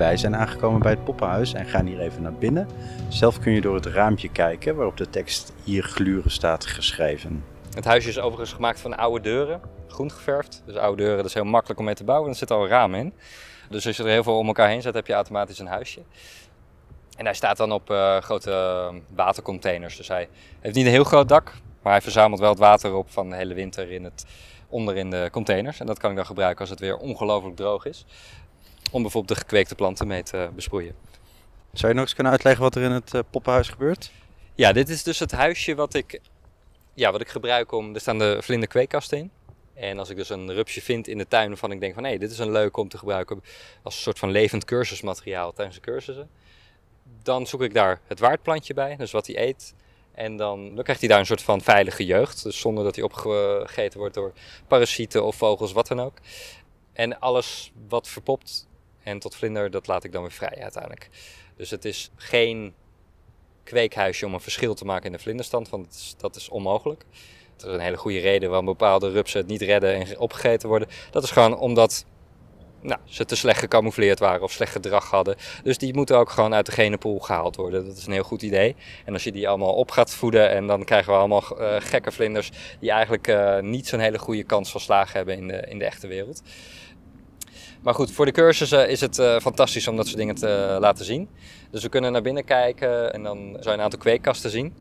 Wij zijn aangekomen bij het poppenhuis en gaan hier even naar binnen. Zelf kun je door het raampje kijken waarop de tekst hier gluren staat geschreven. Het huisje is overigens gemaakt van oude deuren, groen geverfd. Dus oude deuren, dat is heel makkelijk om mee te bouwen. Er zit al een raam in. Dus als je er heel veel om elkaar heen zet, heb je automatisch een huisje. En hij staat dan op uh, grote watercontainers. Dus hij heeft niet een heel groot dak, maar hij verzamelt wel het water op van de hele winter in het, onder in de containers. En dat kan ik dan gebruiken als het weer ongelooflijk droog is. Om bijvoorbeeld de gekweekte planten mee te besproeien. Zou je nog eens kunnen uitleggen wat er in het uh, poppenhuis gebeurt? Ja, dit is dus het huisje wat ik, ja, wat ik gebruik om... Er staan de vlinderkweekkasten in. En als ik dus een rupsje vind in de tuin waarvan ik denk van... hé, hey, dit is een leuk om te gebruiken als een soort van levend cursusmateriaal tijdens de cursussen. Dan zoek ik daar het waardplantje bij, dus wat hij eet. En dan, dan krijgt hij daar een soort van veilige jeugd. Dus zonder dat hij opgegeten wordt door parasieten of vogels, wat dan ook. En alles wat verpopt en tot vlinder, dat laat ik dan weer vrij uiteindelijk. Dus het is geen kweekhuisje om een verschil te maken in de vlinderstand, want dat is, dat is onmogelijk. Er is een hele goede reden waarom bepaalde rupsen het niet redden en opgegeten worden. Dat is gewoon omdat nou, ze te slecht gecamoufleerd waren of slecht gedrag hadden. Dus die moeten ook gewoon uit de genepool gehaald worden. Dat is een heel goed idee. En als je die allemaal op gaat voeden en dan krijgen we allemaal uh, gekke vlinders die eigenlijk uh, niet zo'n hele goede kans van slagen hebben in de, in de echte wereld. Maar goed, voor de cursussen is het uh, fantastisch om dat soort dingen te laten zien. Dus we kunnen naar binnen kijken en dan zou je een aantal kweekkasten zien.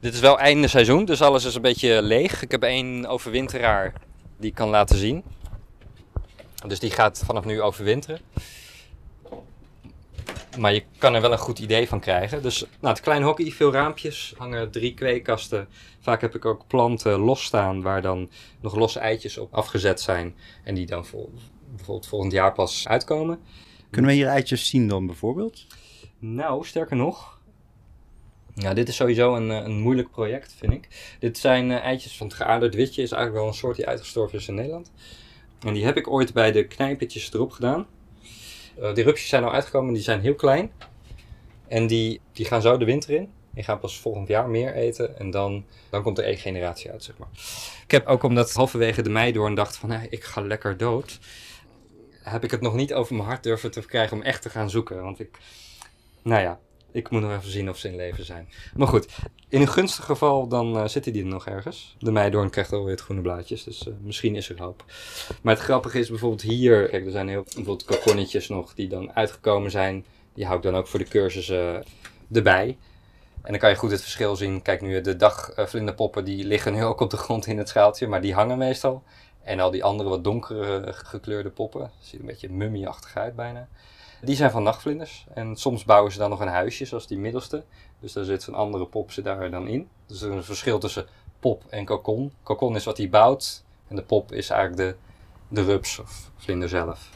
Dit is wel einde seizoen, dus alles is een beetje leeg. Ik heb één overwinteraar die ik kan laten zien. Dus die gaat vanaf nu overwinteren. Maar je kan er wel een goed idee van krijgen. Dus nou, het klein hockey, veel raampjes, hangen drie kweekkasten. Vaak heb ik ook planten losstaan waar dan nog losse eitjes op afgezet zijn. En die dan vol, bijvoorbeeld volgend jaar pas uitkomen. Kunnen we hier eitjes zien dan bijvoorbeeld? Nou, sterker nog. Nou, dit is sowieso een, een moeilijk project, vind ik. Dit zijn uh, eitjes van het geaarderd witje. Is eigenlijk wel een soort die uitgestorven is in Nederland. En die heb ik ooit bij de knijpertjes erop gedaan. Uh, die rupsjes zijn al uitgekomen, die zijn heel klein. En die, die gaan zo de winter in. Die gaan pas volgend jaar meer eten. En dan, dan komt er één generatie uit, zeg maar. Ik heb ook omdat halverwege de meidoorn dacht van... ik ga lekker dood. Heb ik het nog niet over mijn hart durven te krijgen om echt te gaan zoeken. Want ik... Nou ja, ik moet nog even zien of ze in leven zijn. Maar goed, in een gunstig geval dan uh, zitten die er nog ergens. De meidoorn krijgt alweer het groene blaadjes, dus uh, misschien is er hoop. Maar het grappige is bijvoorbeeld hier, kijk er zijn heel bijvoorbeeld kokonnetjes nog die dan uitgekomen zijn. Die hou ik dan ook voor de cursussen erbij. En dan kan je goed het verschil zien. Kijk nu, de dagvlinderpoppen die liggen nu ook op de grond in het schaaltje, maar die hangen meestal. En al die andere wat donkere gekleurde poppen, ziet een beetje mummieachtig uit bijna. Die zijn van nachtvlinders. En soms bouwen ze dan nog een huisje, zoals die middelste. Dus daar zit een andere pop ze daar dan in. Dus er is een verschil tussen pop en kokon. Kokon is wat hij bouwt. En de pop is eigenlijk de, de rups of vlinder zelf.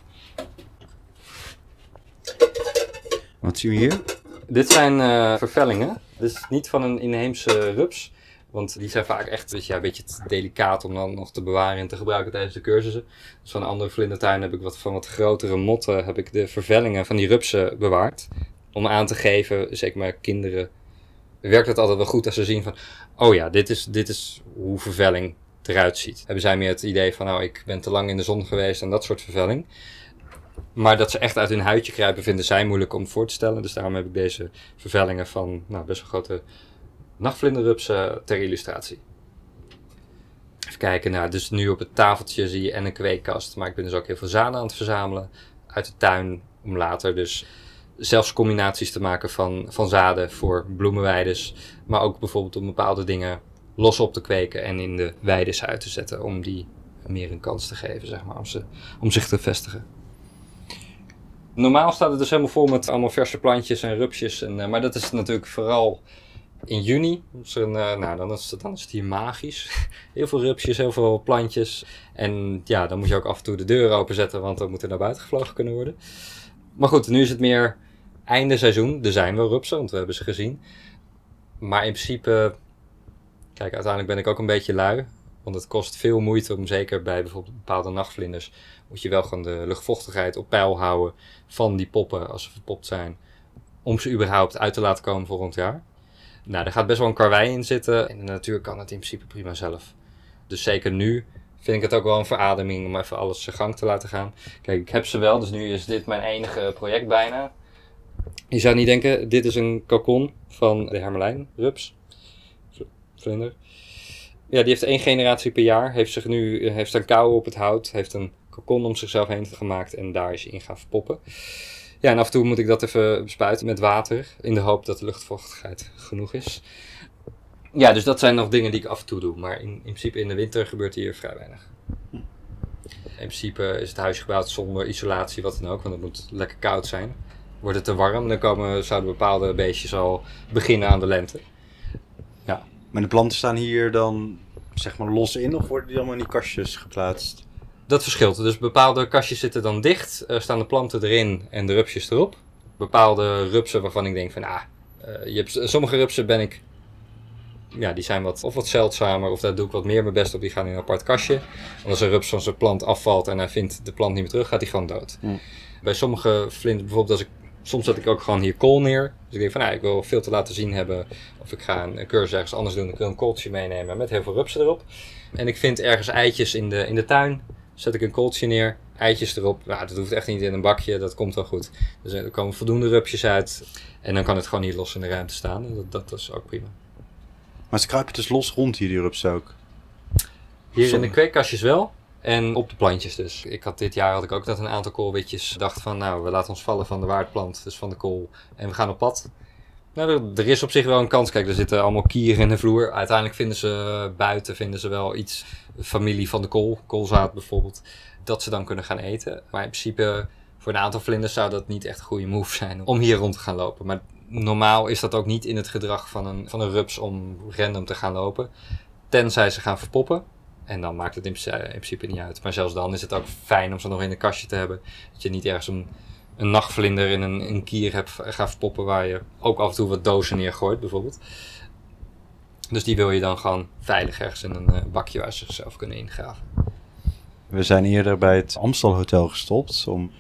Wat zien we hier? Dit zijn uh, vervellingen. Dit is niet van een inheemse rups. Want die zijn vaak echt weet je, een beetje te delicaat om dan nog te bewaren en te gebruiken tijdens de cursussen. Dus van andere vlindertuin heb ik wat van wat grotere motten, heb ik de vervellingen van die rupsen bewaard. Om aan te geven, zeker maar kinderen, werkt het altijd wel goed als ze zien van, oh ja, dit is, dit is hoe vervelling eruit ziet. Hebben zij meer het idee van, nou, ik ben te lang in de zon geweest en dat soort vervelling. Maar dat ze echt uit hun huidje kruipen, vinden zij moeilijk om voor te stellen. Dus daarom heb ik deze vervellingen van nou, best wel grote nachtvlinderrupsen ter illustratie. Even kijken, nou, dus nu op het tafeltje zie je en een kweekkast. Maar ik ben dus ook heel veel zaden aan het verzamelen uit de tuin. Om later dus zelfs combinaties te maken van, van zaden voor bloemenweides. Maar ook bijvoorbeeld om bepaalde dingen los op te kweken en in de weides uit te zetten. Om die meer een kans te geven, zeg maar, om, ze, om zich te vestigen. Normaal staat het dus helemaal vol met allemaal verse plantjes en rupsjes. En, uh, maar dat is natuurlijk vooral in juni. Een, uh, nou, dan, is het, dan is het hier magisch. heel veel rupsjes, heel veel plantjes. En ja, dan moet je ook af en toe de deur openzetten, want dan moet er naar buiten gevlogen kunnen worden. Maar goed, nu is het meer einde seizoen. Er zijn wel rupsen, want we hebben ze gezien. Maar in principe, kijk, uiteindelijk ben ik ook een beetje lui. Want het kost veel moeite om, zeker bij bijvoorbeeld bepaalde nachtvlinders, moet je wel gewoon de luchtvochtigheid op peil houden van die poppen als ze verpopt zijn. Om ze überhaupt uit te laten komen volgend jaar. Nou, er gaat best wel een karwei in zitten. En de natuur kan het in principe prima zelf. Dus zeker nu vind ik het ook wel een verademing om even alles zijn gang te laten gaan. Kijk, ik heb ze wel, dus nu is dit mijn enige project bijna. Je zou niet denken, dit is een kokon van de hermelijn, rups, vlinder. Ja, die heeft één generatie per jaar, heeft zich nu, heeft een kou op het hout, heeft een kokon om zichzelf heen gemaakt en daar is in gaan verpoppen. Ja, en af en toe moet ik dat even bespuiten met water, in de hoop dat de luchtvochtigheid genoeg is. Ja, dus dat zijn nog dingen die ik af en toe doe. Maar in, in principe in de winter gebeurt hier vrij weinig. In principe is het huis gebouwd zonder isolatie, wat dan ook. Want het moet lekker koud zijn. Wordt het te warm, dan komen, zouden bepaalde beestjes al beginnen aan de lente. Maar de planten staan hier dan zeg maar los in of worden die allemaal in die kastjes geplaatst? Dat verschilt. Dus bepaalde kastjes zitten dan dicht, eh, staan de planten erin en de rupsjes erop. Bepaalde rupsen waarvan ik denk van, ah, eh, je hebt, sommige rupsen ben ik, ja, die zijn wat, of wat zeldzamer, of daar doe ik wat meer mijn best op, die gaan in een apart kastje. En als een rups van zijn plant afvalt en hij vindt de plant niet meer terug, gaat hij gewoon dood. Bij sommige vlinders, bijvoorbeeld als ik, soms zet ik ook gewoon hier kool neer. Dus ik denk van, nou, ik wil veel te laten zien hebben, of ik ga een, een cursus ergens anders doen, ik wil een kooltje meenemen met heel veel rupsen erop. En ik vind ergens eitjes in de, in de tuin, zet ik een kooltje neer, eitjes erop. Nou, dat hoeft echt niet in een bakje, dat komt wel goed. Dus er komen voldoende rupsjes uit. En dan kan het gewoon hier los in de ruimte staan. En dat, dat is ook prima. Maar ze kruipen dus los rond hier, die rups ook. Hier in de kweekkastjes wel. En op de plantjes dus. Ik had dit jaar had ik ook dat een aantal koolwitjes dacht van nou, we laten ons vallen van de waardplant, dus van de kool. En we gaan op pad. Nou, er, is op zich wel een kans. Kijk, er zitten allemaal kieren in de vloer. Uiteindelijk vinden ze buiten vinden ze wel iets, familie van de kool, koolzaad bijvoorbeeld, dat ze dan kunnen gaan eten. Maar in principe, voor een aantal vlinders zou dat niet echt een goede move zijn om hier rond te gaan lopen. Maar normaal is dat ook niet in het gedrag van een, van een rups om random te gaan lopen. Tenzij ze gaan verpoppen. En dan maakt het in, in principe niet uit. Maar zelfs dan is het ook fijn om ze nog in een kastje te hebben. Dat je niet ergens een, een nachtvlinder in een, een kier hebt gaat verpoppen waar je ook af en toe wat dozen neergooit bijvoorbeeld. Dus die wil je dan gewoon veilig ergens in een eh, bakje waar ze zichzelf kunnen ingraven. We zijn eerder bij het Amstel Hotel gestopt om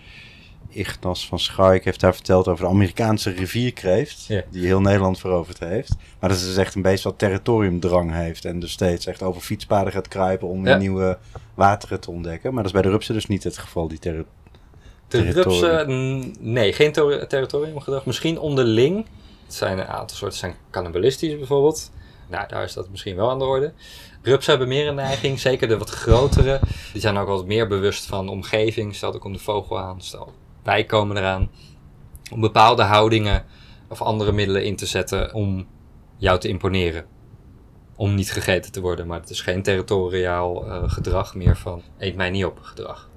Ignas van Schaik heeft daar verteld over de Amerikaanse rivierkreeft, Ja. die heel Nederland veroverd heeft. Maar dat is dus echt een beest wat territoriumdrang heeft en dus steeds echt over fietspaden gaat kruipen om weer Ja. nieuwe wateren te ontdekken. Maar dat is bij de rupsen dus niet het geval, die terri- De rupsen, mm, nee, geen ter- territoriumgedrag. Misschien onderling. Het zijn een aantal soorten zijn cannibalistisch bijvoorbeeld. Nou, daar is dat misschien wel aan de orde. Rupsen hebben meer een neiging, zeker de wat grotere. Die zijn ook wat meer bewust van de omgeving. Stel, er komt een vogel aan, stel, wij komen eraan. Om bepaalde houdingen of andere middelen in te zetten om jou te imponeren. Om niet gegeten te worden, maar het is geen territoriaal eh, gedrag meer van eet mij niet op gedrag.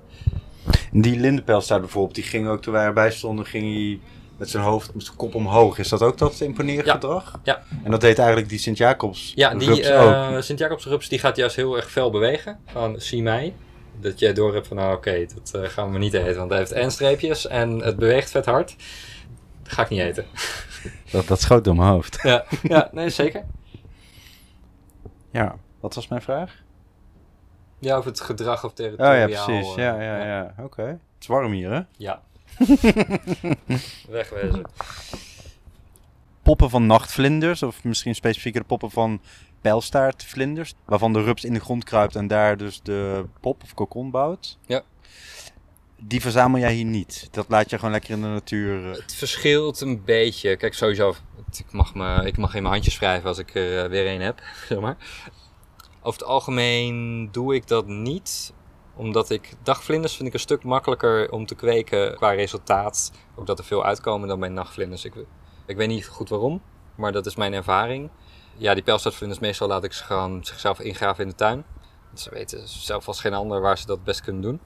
Die lindenpelstaart bijvoorbeeld, die ging ook toen wij erbij stonden, ging hij met zijn hoofd, met zijn kop omhoog. Is dat ook dat imponeren Ja. gedrag? Ja. En dat deed eigenlijk die Sint-Jacobs Ja, die eh. Sint-Jacobs rups die gaat juist heel erg fel bewegen. Van zie mij. Dat jij door hebt van nou oké, dat eh, gaan we niet eten. Want hij heeft en streepjes en het beweegt vet hard. Dat ga ik niet eten. Dat, dat schoot door mijn hoofd. ja, ja, nee zeker. Ja, wat was mijn vraag? Ja, of het gedrag of Oh territoriaal. ja, precies. eh, Ja, ja, ja. Oké. Het is warm hier, hè? Ja. Wegwezen. Poppen van nachtvlinders, of misschien specifieker de poppen van pijlstaartvlinders, waarvan de rups in de grond kruipt en daar dus de pop of kokon bouwt. Ja. Die verzamel jij hier niet. Dat laat je gewoon lekker in de natuur. eh. Het verschilt een beetje. Kijk, sowieso, ik mag, me, ik mag in mijn handjes wrijven als ik er eh, weer een heb, zeg maar. Over het algemeen doe ik dat niet, omdat ik dagvlinders vind ik een stuk makkelijker om te kweken qua resultaat. Ook dat er veel uitkomen dan bij nachtvlinders. Ik, ik weet niet goed waarom, maar dat is mijn ervaring. Ja, die pijlstaatvlinders meestal laat ik ze gewoon zichzelf ingraven in de tuin. Want Ze weten zelf als geen ander waar ze dat best kunnen doen.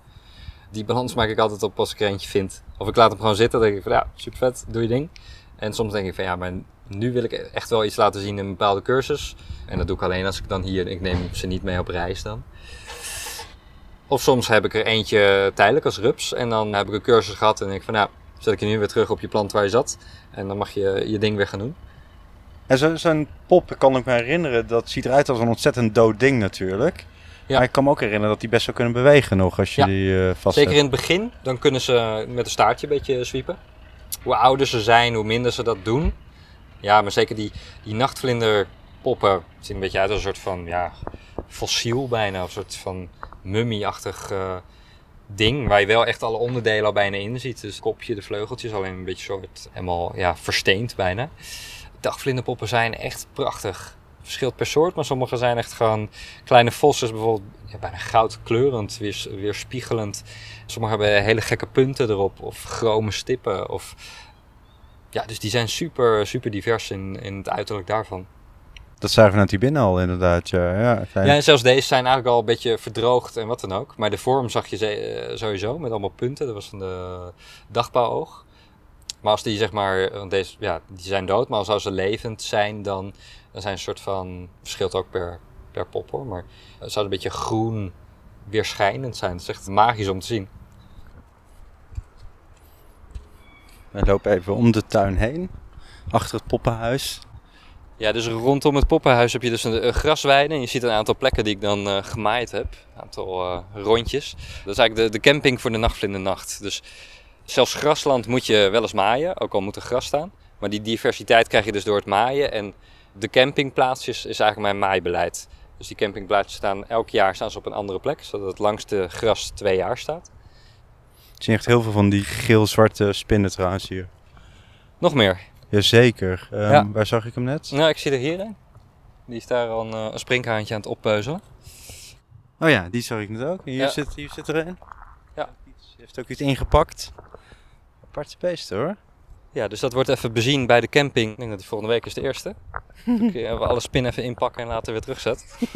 Die balans maak ik altijd op als ik er eentje vind. Of ik laat hem gewoon zitten, dan denk ik van ja, super vet, doe je ding. En soms denk ik van ja, maar nu wil ik echt wel iets laten zien in een bepaalde cursus. En dat doe ik alleen als ik dan hier, ik neem ze niet mee op reis dan. Of soms heb ik er eentje tijdelijk als rups. En dan heb ik een cursus gehad en denk ik van nou, zet ik je nu weer terug op je plant waar je zat. En dan mag je je ding weer gaan doen. En zo- zo'n pop, kan ik me herinneren, dat ziet eruit als een ontzettend dood ding natuurlijk. Ja. Maar ik kan me ook herinneren dat die best zou kunnen bewegen nog als je Ja. die eh vastzet. Zeker in het begin, dan kunnen ze met een staartje een beetje zwiepen. Hoe ouder ze zijn, hoe minder ze dat doen. Ja, maar zeker die, die nachtvlinderpoppen zien een beetje uit als een soort van ja, fossiel bijna. Of een soort van mummieachtig eh, ding. Waar je wel echt alle onderdelen al bijna in ziet. Dus het kopje, de vleugeltjes, alleen een beetje soort helemaal ja, versteend bijna. Dagvlinderpoppen zijn echt prachtig. Verschilt per soort, maar sommige zijn echt gewoon kleine vossen, bijvoorbeeld ja, bijna goudkleurend, weer, weer spiegelend. Sommige hebben hele gekke punten erop, of chrome stippen. Of... Ja, dus die zijn super, super divers in, in het uiterlijk daarvan. Dat zagen we net hier binnen al inderdaad. Ja, ja, ja, en zelfs deze zijn eigenlijk al een beetje verdroogd en wat dan ook. Maar de vorm zag je eh, sowieso met allemaal punten. Dat was van de dagbouwoog. Maar als die zeg maar, want deze, ja, die zijn dood, maar als ze levend zijn, dan, dan zijn ze een soort van, verschilt ook per, per pop hoor, maar het zou een beetje groen weerschijnend zijn. Het is echt magisch om te zien. We lopen even om de tuin heen, achter het poppenhuis. Ja, dus rondom het poppenhuis heb je dus een, grasweide. En je ziet een aantal plekken die ik dan uh, gemaaid heb. Een aantal uh, rondjes. Dat is eigenlijk de, de camping voor de nachtvlindernacht. Dus zelfs grasland moet je wel eens maaien, ook al moet er gras staan. Maar die diversiteit krijg je dus door het maaien. En de campingplaatsjes is eigenlijk mijn maaibeleid. Dus die campingplaatsjes staan elk jaar staan ze op een andere plek, zodat het langste gras twee jaar staat. Ik zie echt heel veel van die geel-zwarte spinnen trouwens hier. Nog meer? Jazeker. Um, ja. Waar zag ik hem net? Nou, ik zie er hier een. Die is daar al een, eh, een springhaantje aan het oppeuzelen. Oh ja, die zag ik net ook. Hier, zit, hier zit er een. Ja. Hij heeft ook iets ingepakt. Aparte beest hoor. Ja, dus dat wordt even bezien bij de camping. Ik denk dat die volgende week is de eerste. Dan kun je alle spinnen even inpakken en later weer terugzetten.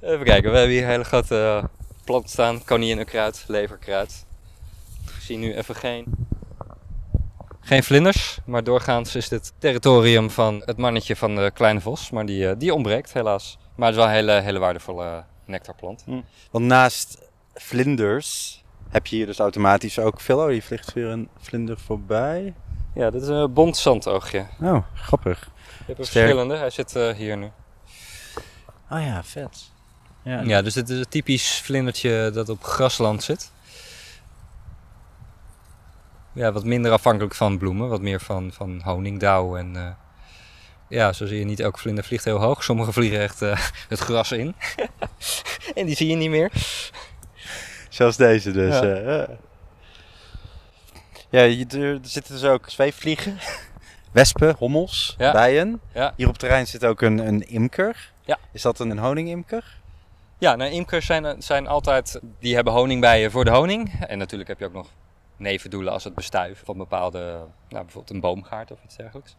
even kijken, we hebben hier een hele grote eh, plant staan. Koninginnenkruid, leverkruid. Ik zie nu even geen, geen vlinders. Maar doorgaans is dit territorium van het mannetje van de kleine vos. Maar die, eh, die ontbreekt helaas. Maar het is wel een hele, hele waardevolle nectarplant. Hm. Want naast vlinders heb je hier dus automatisch ook veel. Oh, hier vliegt weer een vlinder voorbij. Ja, dit is een bont zandoogje. Oh, grappig. Je hebt er verschillende. Hij zit uh, hier nu. Oh ja, vet. Ja, ja, dus dit is een typisch vlindertje dat op grasland zit. Ja, wat minder afhankelijk van bloemen, wat meer van, van honingdauw en... Uh, ja, zo zie je niet elke vlinder vliegt heel hoog. Sommige vliegen echt uh, het gras in. en die zie je niet meer. Zoals deze dus. Ja, uh, ja je, er zitten dus ook zweefvliegen, wespen, hommels, bijen. Ja. Hier op het terrein zit ook een, een imker. Ja. Is dat een, een honingimker? Ja, nou, imkers zijn, zijn altijd, die hebben honingbijen voor de honing. En natuurlijk heb je ook nog nevendoelen als het bestuiven van bepaalde, nou, bijvoorbeeld een boomgaard of iets dergelijks.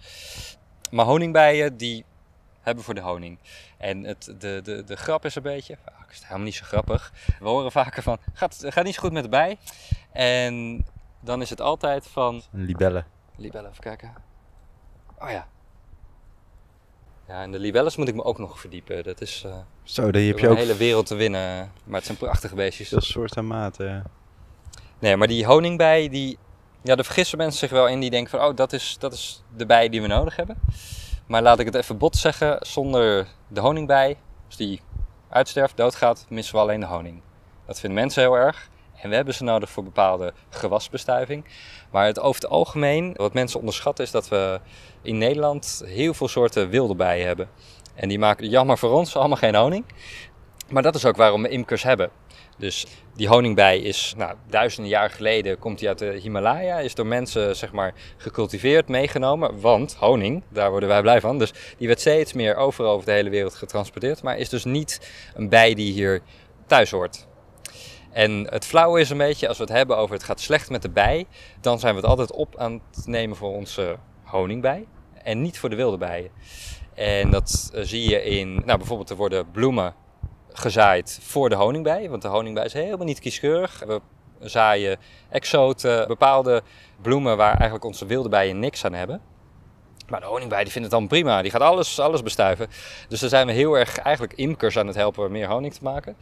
Maar honingbijen die hebben voor de honing. En het, de, de, de grap is een beetje, vaak is het helemaal niet zo grappig. We horen vaker van, gaat, gaat niet zo goed met de bij. En dan is het altijd van... Een libelle. Libelle, even kijken. Oh ja. Ja, en de libelles moet ik me ook nog verdiepen. Dat is uh, Zo, daar heb je ook... een hele wereld te winnen. Maar het zijn prachtige beestjes. Veel soort en maten, ja. Nee, maar die honingbij, die... Ja, daar vergissen mensen zich wel in. Die denken van, oh, dat is, dat is de bij die we nodig hebben. Maar laat ik het even bot zeggen, zonder de honingbij, als die uitsterft, doodgaat, missen we alleen de honing. Dat vinden mensen heel erg. En we hebben ze nodig voor bepaalde gewasbestuiving. Maar het over het algemeen, wat mensen onderschatten, is dat we in Nederland heel veel soorten wilde bijen hebben. En die maken, jammer voor ons, allemaal geen honing. Maar dat is ook waarom we imkers hebben. Dus die honingbij is nou, duizenden jaar geleden, komt die uit de Himalaya, is door mensen zeg maar gecultiveerd, meegenomen. Want honing, daar worden wij blij van. Dus die werd steeds meer overal over de hele wereld getransporteerd. Maar is dus niet een bij die hier thuis hoort. En het flauwe is een beetje, als we het hebben over het gaat slecht met de bij, dan zijn we het altijd op aan het nemen voor onze honingbij en niet voor de wilde bijen. En dat eh, zie je in, nou bijvoorbeeld er worden bloemen gezaaid voor de honingbij. Want de honingbij is helemaal niet kieskeurig. We zaaien exoten, bepaalde bloemen waar eigenlijk onze wilde bijen niks aan hebben. Maar de honingbij die vindt het dan prima. Die gaat alles, alles bestuiven. Dus dan zijn we heel erg eigenlijk imkers aan het helpen meer honing te maken.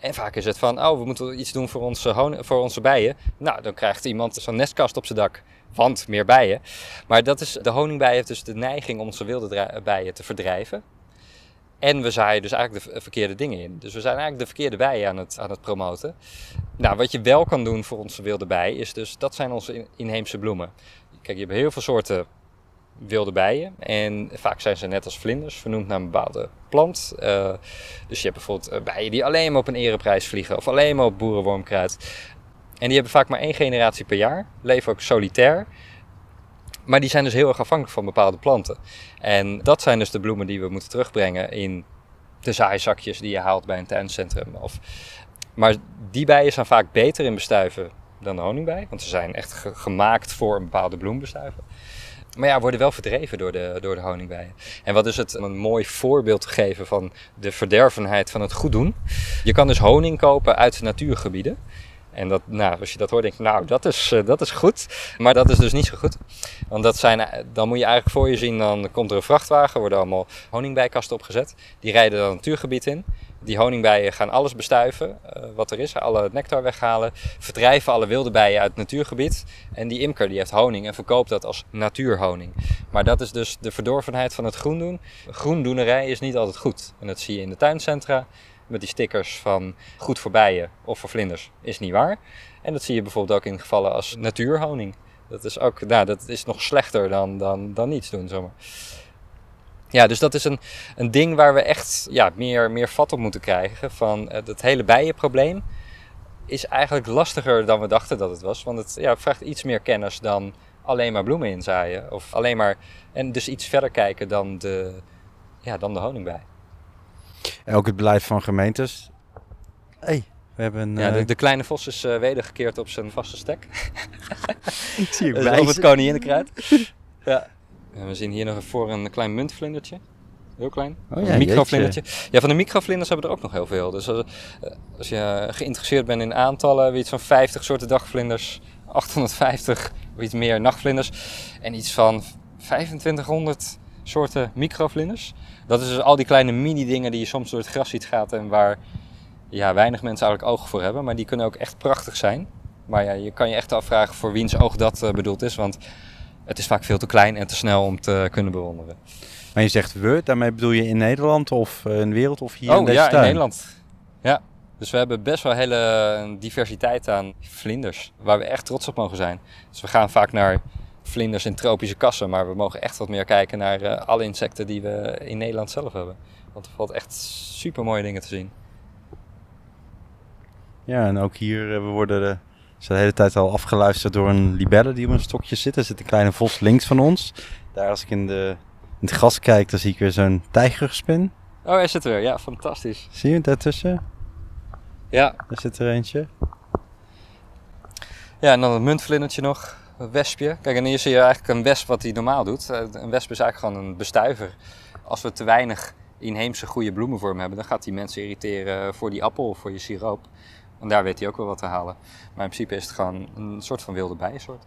En vaak is het van, oh, we moeten iets doen voor onze, voor onze bijen. Nou, dan krijgt iemand zo'n nestkast op zijn dak. Want meer bijen. Maar dat is, de honingbij heeft dus de neiging om onze wilde bijen te verdrijven. En we zaaien dus eigenlijk de verkeerde dingen in. Dus we zijn eigenlijk de verkeerde bijen aan het, aan het promoten. Nou, wat je wel kan doen voor onze wilde bij is dus, dat zijn onze inheemse bloemen. Kijk, je hebt heel veel soorten wilde bijen. En vaak zijn ze net als vlinders vernoemd naar een bepaalde plant. Uh, dus je hebt bijvoorbeeld bijen die alleen maar op een ereprijs vliegen of alleen maar op boerenwormkruid. En die hebben vaak maar één generatie per jaar, leven ook solitair. Maar die zijn dus heel erg afhankelijk van bepaalde planten. En dat zijn dus de bloemen die we moeten terugbrengen in de zaaizakjes die je haalt bij een tuincentrum. Of, maar die bijen zijn vaak beter in bestuiven dan de honingbij. Want ze zijn echt gemaakt voor een bepaalde bloembestuiven. Maar ja, worden wel verdreven door de, door de honingbijen. En wat is het een mooi voorbeeld te geven van de verdervenheid van het goed doen. Je kan dus honing kopen uit natuurgebieden. En dat, nou, als je dat hoort, denk je, nou, dat is, uh, dat is goed. Maar dat is dus niet zo goed. Want dat zijn, eh, dan moet je eigenlijk voor je zien, dan komt er een vrachtwagen, worden allemaal honingbijkasten opgezet. Die rijden dan het natuurgebied in. Die honingbijen gaan alles bestuiven uh, wat er is, alle nectar weghalen, verdrijven alle wilde bijen uit het natuurgebied. En die imker die heeft honing en verkoopt dat als natuurhoning. Maar dat is dus de verdorvenheid van het groendoen. Groendoenerij is niet altijd goed. En dat zie je in de tuincentra met die stickers van goed voor bijen of voor vlinders is niet waar. En dat zie je bijvoorbeeld ook in gevallen als natuurhoning. Dat is ook, nou, dat is nog slechter dan, dan, dan niets doen, zomaar. Ja, dus dat is een, een ding waar we echt ja, meer, meer vat op moeten krijgen. Van het, het hele bijenprobleem is eigenlijk lastiger dan we dachten dat het was. Want het ja, vraagt iets meer kennis dan alleen maar bloemen inzaaien. Of alleen maar, en dus iets verder kijken dan de, ja, dan de honingbij. En ook het beleid van gemeentes. hey, we hebben... Ja, de, de, kleine vos is uh, wedergekeerd op zijn vaste stek. Ik zie je bij. Op het koninginnekruid. ja. En we zien hier nog voor een klein muntvlindertje. Heel klein. Oh, ja, een microvlindertje. Ja, van de microvlinders hebben we er ook nog heel veel. Dus als, eh, als je geïnteresseerd bent in aantallen, iets van 50 soorten dagvlinders, 850 of iets meer nachtvlinders en iets van 2500 soorten microvlinders. Dat is dus al die kleine mini-dingen die je soms door het gras ziet gaan en waar ja, weinig mensen eigenlijk oog voor hebben. Maar die kunnen ook echt prachtig zijn. Maar ja, je kan je echt afvragen voor wiens oog dat uh, bedoeld is. Want het is vaak veel te klein en te snel om te kunnen bewonderen. Maar je zegt we, daarmee bedoel je in Nederland of uh, in de wereld of hier oh, in deze ja, tuin? in Nederland. Ja, dus we hebben best wel hele diversiteit aan vlinders. Waar we echt trots op mogen zijn. Dus we gaan vaak naar vlinders in tropische kassen. Maar we mogen echt wat meer kijken naar uh, alle insecten die we in Nederland zelf hebben. Want er valt echt super mooie dingen te zien. Ja, en ook hier, we worden de, de hele tijd al afgeluisterd door een libelle die op een stokje zit. Er zit een kleine vos links van ons. Daar als ik in, de, in het gras kijk, dan zie ik weer zo'n tijgerspin. Oh, hij zit er weer. Ja, fantastisch. Zie je daartussen? Ja. Daar zit er eentje. Ja, en dan het muntvlindertje nog wespje. Kijk, en hier zie je eigenlijk een wesp wat hij normaal doet. Eh, een wesp is eigenlijk gewoon een bestuiver. Als we te weinig inheemse goede bloemenvorm hebben, dan gaat die mensen irriteren voor die appel of voor je siroop. En daar weet hij ook wel wat te halen. Maar in principe is het gewoon een soort van wilde bijensoort.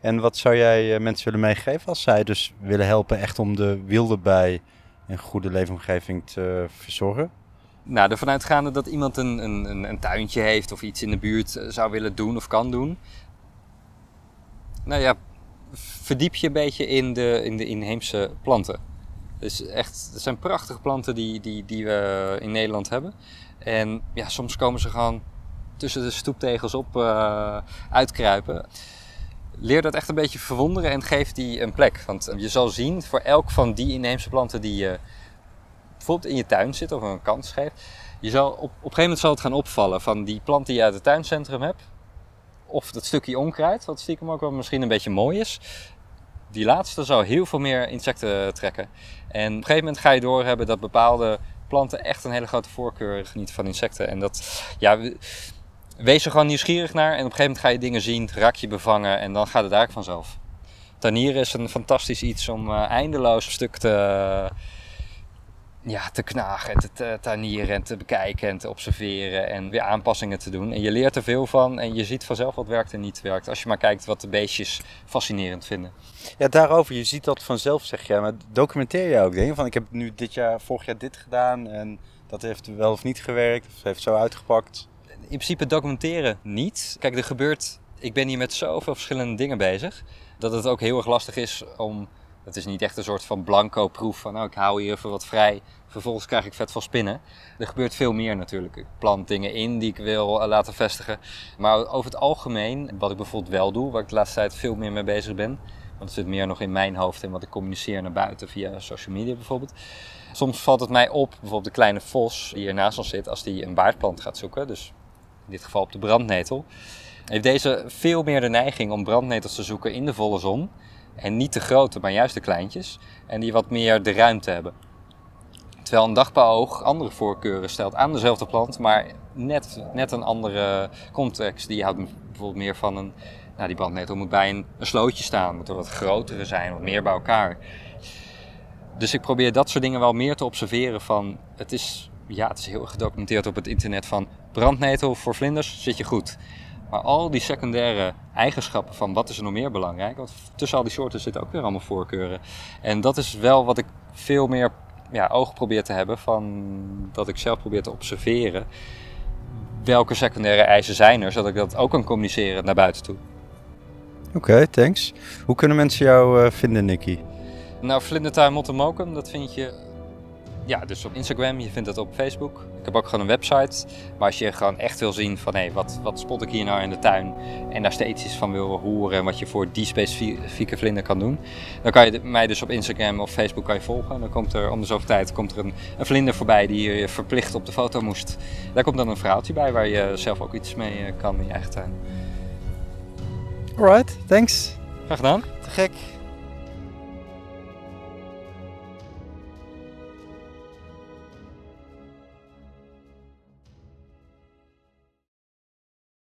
En wat zou jij eh, mensen willen meegeven als zij dus willen helpen echt om de wilde bij een goede leefomgeving te verzorgen? Nou, ervan uitgaande dat iemand een, een, een tuintje heeft of iets in de buurt eh, zou willen doen of kan doen, nou ja, verdiep je een beetje in de, in de inheemse planten. Dus echt, het zijn prachtige planten die, die, die we in Nederland hebben. En ja, soms komen ze gewoon tussen de stoeptegels op uh, uitkruipen. Leer dat echt een beetje verwonderen en geef die een plek. Want je zal zien, voor elk van die inheemse planten die je bijvoorbeeld in je tuin zit of een kans geeft, je zal op, op een gegeven moment zal het gaan opvallen van die plant die je uit het tuincentrum hebt, of dat stukje onkruid, wat stiekem ook wel misschien een beetje mooi is. Die laatste zou heel veel meer insecten trekken. En op een gegeven moment ga je doorhebben dat bepaalde planten echt een hele grote voorkeur genieten van insecten. En dat, ja, wees er gewoon nieuwsgierig naar. En op een gegeven moment ga je dingen zien, raak je bevangen en dan gaat het eigenlijk vanzelf. Tanieren is een fantastisch iets om uh, eindeloos een stuk te, ja, te knagen en te tuinieren en te bekijken en te observeren en weer aanpassingen te doen. En je leert er veel van en je ziet vanzelf wat werkt en niet werkt. Als je maar kijkt wat de beestjes fascinerend vinden. Ja, daarover, je ziet dat vanzelf zeg je. Maar documenteer je ook dingen van ik heb nu dit jaar, vorig jaar dit gedaan en dat heeft wel of niet gewerkt of heeft zo uitgepakt. In principe documenteren niet. Kijk, er gebeurt, ik ben hier met zoveel verschillende dingen bezig, dat het ook heel erg lastig is om het is niet echt een soort van blanco proef van nou, ik hou hier even wat vrij. Vervolgens krijg ik vet van spinnen. Er gebeurt veel meer natuurlijk. Ik plant dingen in die ik wil eh, laten vestigen. Maar over het algemeen, wat ik bijvoorbeeld wel doe, waar ik de laatste tijd veel meer mee bezig ben, Want het zit meer nog in mijn hoofd en wat ik communiceer naar buiten via social media bijvoorbeeld. Soms valt het mij op, bijvoorbeeld de kleine vos die hier naast ons zit, als die een baardplant gaat zoeken, dus in dit geval op de brandnetel, heeft deze veel meer de neiging om brandnetels te zoeken in de volle zon. En niet de grote, maar juist de kleintjes. En die wat meer de ruimte hebben. Terwijl een dagbouwoog andere voorkeuren stelt aan dezelfde plant, maar net, net een andere context. Die houdt bijvoorbeeld meer van een. Nou, die brandnetel moet bij een, een slootje staan, moet er wat grotere zijn, wat meer bij elkaar. Dus ik probeer dat soort dingen wel meer te observeren van. Het is, ja, het is heel gedocumenteerd op het internet van brandnetel voor vlinders zit je goed. Maar al die secundaire eigenschappen van wat is er nog meer belangrijk, want tussen al die soorten zitten ook weer allemaal voorkeuren. En dat is wel wat ik veel meer ja, oog probeer te hebben van dat ik zelf probeer te observeren. Welke secundaire eisen zijn er, zodat ik dat ook kan communiceren naar buiten toe. Oké, thanks. Hoe kunnen mensen jou uh, vinden, Nicky? Nou, Vlindertuin Mottemokum, dat vind je ja, dus op Instagram, je vindt het op Facebook. Ik heb ook gewoon een website. Maar als je gewoon echt wil zien van hé, hey, wat, wat spot ik hier nou in de tuin. En daar steeds iets van wil horen en wat je voor die specifieke vlinder kan doen. Dan kan je mij dus op Instagram of Facebook kan je volgen. Dan komt er om de zoveel tijd komt er een, een vlinder voorbij die je verplicht op de foto moest. Daar komt dan een verhaaltje bij waar je zelf ook iets mee eh, kan in je eigen tuin. Alright, thanks. Graag gedaan. Te gek.